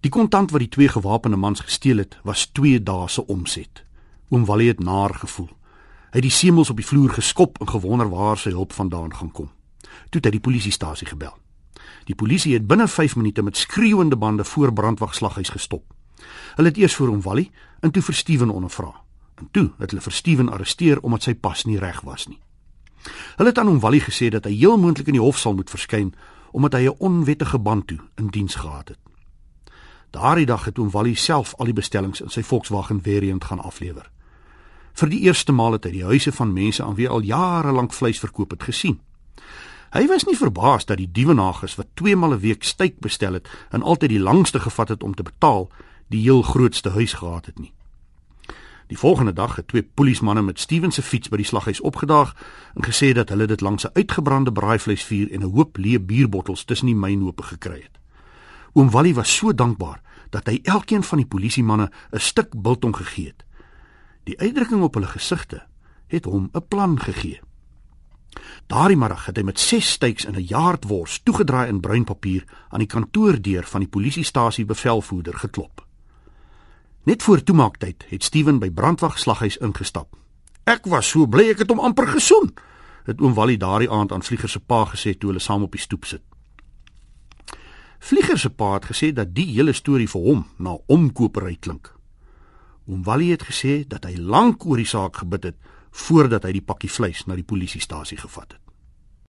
Die kontant wat die twee gewapende mans gesteel het, was 2 dae se omset. Oom Wally het naar gevoel. Hy het die semels op die vloer geskop en gewonder waar sy hulp vandaan gaan kom. Toe het hy die polisiestasie gebel. Die polisie het binne 5 minute met skreeuende bande voor brandwagslaghuis gestop. Hulle het eers vir hom Wally en toe vir Steven ondervra. En toe het hulle vir Steven arresteer omdat sy pas nie reg was nie. Hulle het aan hom Wally gesê dat hy heel moontlik in die hof sal moet verskyn omdat hy 'n onwettige band toe in diens gehad het. Daardie dag het oom Wally self al die bestellings in sy Volkswagen variant gaan aflewer. Vir die eerste maal het hy die huise van mense aan wie al jare lank vleis verkoop het gesien. Hy was nie verbaas dat die diewenagers wat twee maal 'n week styk bestel het en altyd die langste gevat het om te betaal, die heel grootste huis gehad het nie. Die volgende dag het twee polismanne met Steven se fiets by die slaghuis opgedaag en gesê dat hulle dit langs 'n uitgebrande braaivleisvuur en 'n hoop leë bierbottels tussen die mynhope gekry het. Oom Wally was so dankbaar dat hy elkeen van die polisiemanne 'n stuk biltong gegee het. Die uitdrukking op hulle gesigte het hom 'n plan gegee. Daardie middag het hy met 6 steaks in 'n jaardwors toegedraai in bruin papier aan die kantoordeur van die polisiestasie bevelvoerder geklop. Net voor toemaaktyd het Steven by brandwag slaghuis ingestap. Ek was so bly ek het hom amper gesoen, het oom Wally daardie aand aan Vlieger se pa gesê toe hulle saam op die stoep sit. Vlieger se pa het gesê dat die hele storie vir hom na omkopery klink. Oom Wally het gesê dat hy lank oor die saak gebid het voordat hy die pakkie vleis na die polisiestasie gevat het.